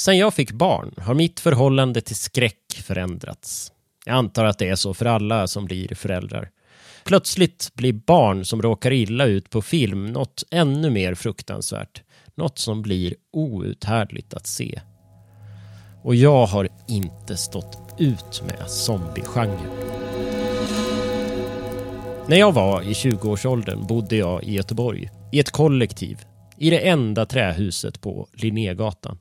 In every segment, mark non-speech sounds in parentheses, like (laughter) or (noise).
sen jag fick barn har mitt förhållande till skräck förändrats. Jag antar att det är så för alla som blir föräldrar. Plötsligt blir barn som råkar illa ut på film något ännu mer fruktansvärt. Något som blir outhärdligt att se. Och jag har inte stått ut med zombiegenren. När jag var i 20-årsåldern bodde jag i Göteborg, i ett kollektiv, i det enda trähuset på Linnégatan.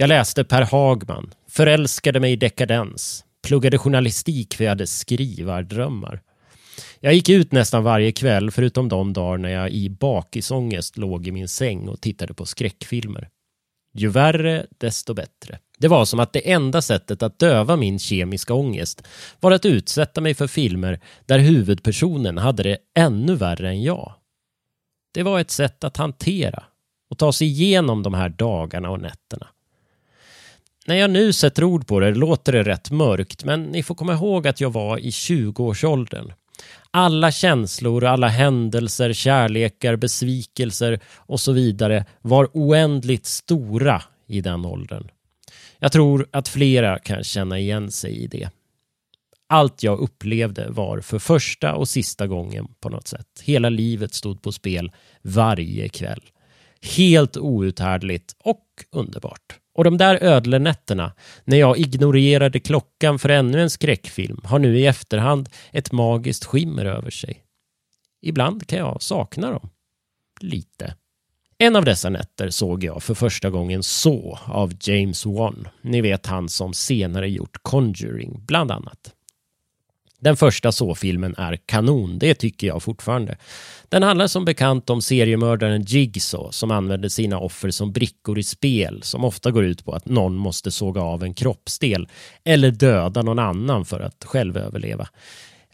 Jag läste Per Hagman, förälskade mig i dekadens, pluggade journalistik för jag hade skrivardrömmar. Jag gick ut nästan varje kväll förutom de dagar när jag i bakisångest låg i min säng och tittade på skräckfilmer. Ju värre, desto bättre. Det var som att det enda sättet att döva min kemiska ångest var att utsätta mig för filmer där huvudpersonen hade det ännu värre än jag. Det var ett sätt att hantera och ta sig igenom de här dagarna och nätterna. När jag nu sätter ord på det låter det rätt mörkt, men ni får komma ihåg att jag var i 20-årsåldern. Alla känslor, alla händelser, kärlekar, besvikelser och så vidare var oändligt stora i den åldern. Jag tror att flera kan känna igen sig i det. Allt jag upplevde var för första och sista gången på något sätt. Hela livet stod på spel varje kväll. Helt outhärdligt och underbart. Och de där ödlenätterna, när jag ignorerade klockan för ännu en skräckfilm, har nu i efterhand ett magiskt skimmer över sig. Ibland kan jag sakna dem. Lite. En av dessa nätter såg jag för första gången Så av James Wan. Ni vet han som senare gjort Conjuring, bland annat. Den första Så-filmen är kanon, det tycker jag fortfarande. Den handlar som bekant om seriemördaren Jigsaw som använder sina offer som brickor i spel som ofta går ut på att någon måste såga av en kroppsdel eller döda någon annan för att själv överleva.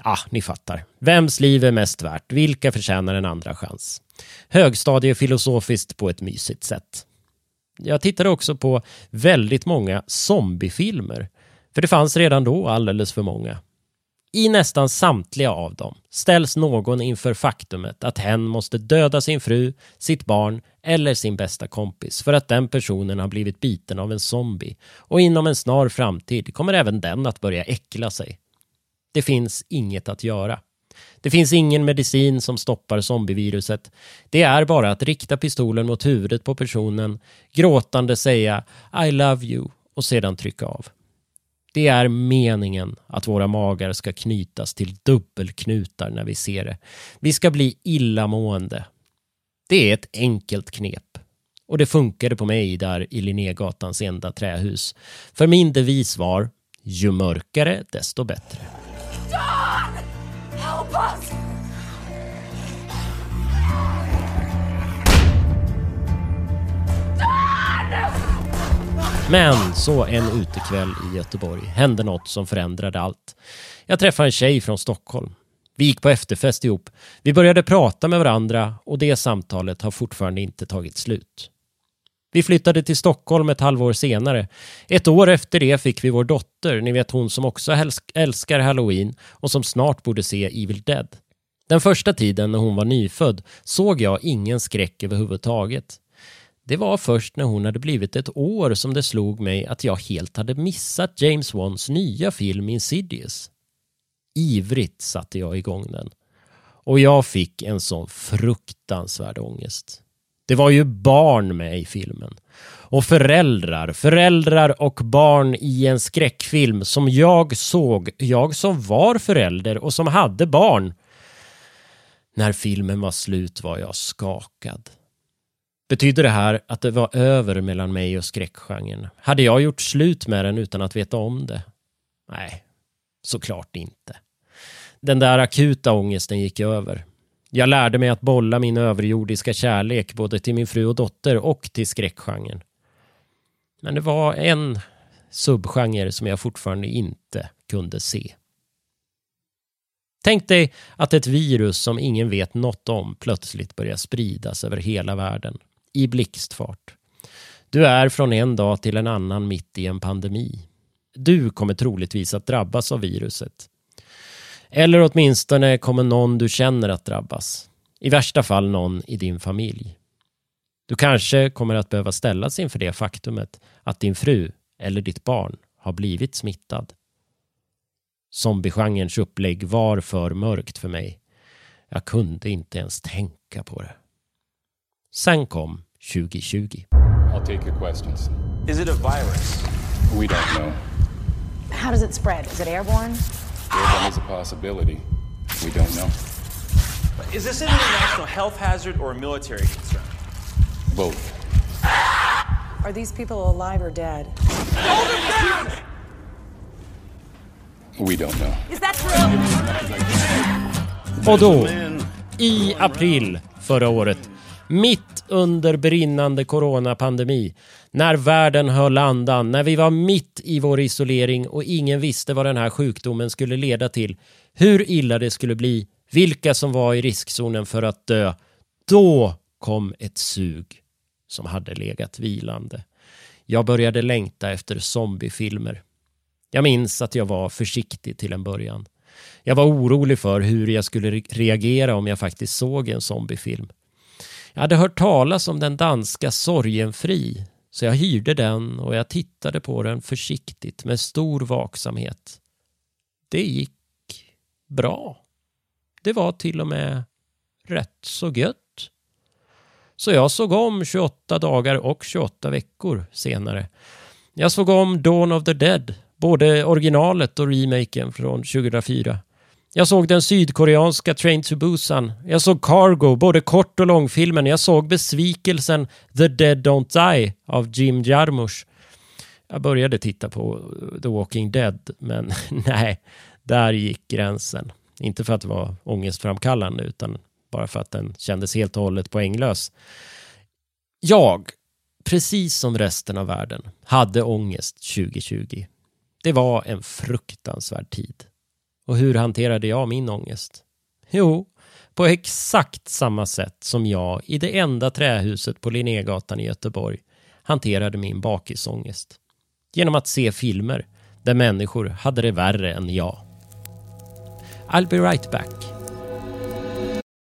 Ja, ni fattar. Vems liv är mest värt? Vilka förtjänar en andra chans? Högstadiefilosofiskt på ett mysigt sätt. Jag tittade också på väldigt många zombiefilmer. För det fanns redan då alldeles för många. I nästan samtliga av dem ställs någon inför faktumet att hen måste döda sin fru, sitt barn eller sin bästa kompis för att den personen har blivit biten av en zombie och inom en snar framtid kommer även den att börja äckla sig. Det finns inget att göra. Det finns ingen medicin som stoppar zombieviruset. Det är bara att rikta pistolen mot huvudet på personen, gråtande säga I love you och sedan trycka av. Det är meningen att våra magar ska knytas till dubbelknutar när vi ser det. Vi ska bli illamående. Det är ett enkelt knep. Och det funkade på mig där i Linnégatans enda trähus. För min devis var ju mörkare desto bättre. John! Help us! Men så en utekväll i Göteborg hände något som förändrade allt. Jag träffade en tjej från Stockholm. Vi gick på efterfest ihop. Vi började prata med varandra och det samtalet har fortfarande inte tagit slut. Vi flyttade till Stockholm ett halvår senare. Ett år efter det fick vi vår dotter, ni vet hon som också älskar halloween och som snart borde se Evil Dead. Den första tiden när hon var nyfödd såg jag ingen skräck överhuvudtaget. Det var först när hon hade blivit ett år som det slog mig att jag helt hade missat James Wans nya film Insidious. Ivrigt satte jag igång den. Och jag fick en sån fruktansvärd ångest. Det var ju barn med i filmen. Och föräldrar, föräldrar och barn i en skräckfilm som jag såg, jag som var förälder och som hade barn. När filmen var slut var jag skakad. Betyder det här att det var över mellan mig och skräckgenren? Hade jag gjort slut med den utan att veta om det? Nej, såklart inte. Den där akuta ångesten gick över. Jag lärde mig att bolla min överjordiska kärlek både till min fru och dotter och till skräckgenren. Men det var en subgenre som jag fortfarande inte kunde se. Tänk dig att ett virus som ingen vet något om plötsligt börjar spridas över hela världen i blixtfart. Du är från en dag till en annan mitt i en pandemi. Du kommer troligtvis att drabbas av viruset. Eller åtminstone kommer någon du känner att drabbas. I värsta fall någon i din familj. Du kanske kommer att behöva ställas inför det faktumet att din fru eller ditt barn har blivit smittad. Zombiegenrens upplägg var för mörkt för mig. Jag kunde inte ens tänka på det. Sen kom 2020. I'll take your questions. Is it a virus? We don't know. How does it spread? Is it airborne? Airborne is a possibility. We don't know. Is this an international health hazard or a military concern? Both. Are these people alive or dead? We don't know. Is that true? Och då, i april förra året, mitt under brinnande coronapandemi, när världen höll andan, när vi var mitt i vår isolering och ingen visste vad den här sjukdomen skulle leda till, hur illa det skulle bli, vilka som var i riskzonen för att dö, då kom ett sug som hade legat vilande. Jag började längta efter zombiefilmer. Jag minns att jag var försiktig till en början. Jag var orolig för hur jag skulle reagera om jag faktiskt såg en zombiefilm. Jag hade hört talas om den danska Sorgenfri, så jag hyrde den och jag tittade på den försiktigt med stor vaksamhet. Det gick bra. Det var till och med rätt så gött. Så jag såg om 28 dagar och 28 veckor senare. Jag såg om Dawn of the Dead, både originalet och remaken från 2004. Jag såg den sydkoreanska Train to Busan. Jag såg Cargo, både kort och långfilmen. Jag såg besvikelsen The Dead Don't Die av Jim Jarmusch. Jag började titta på The Walking Dead, men (laughs) nej, där gick gränsen. Inte för att det var ångestframkallande, utan bara för att den kändes helt och hållet poänglös. Jag, precis som resten av världen, hade ångest 2020. Det var en fruktansvärd tid. Och hur hanterade jag min ångest? Jo, på exakt samma sätt som jag i det enda trähuset på Linnégatan i Göteborg hanterade min bakisångest. Genom att se filmer där människor hade det värre än jag. I'll be right back.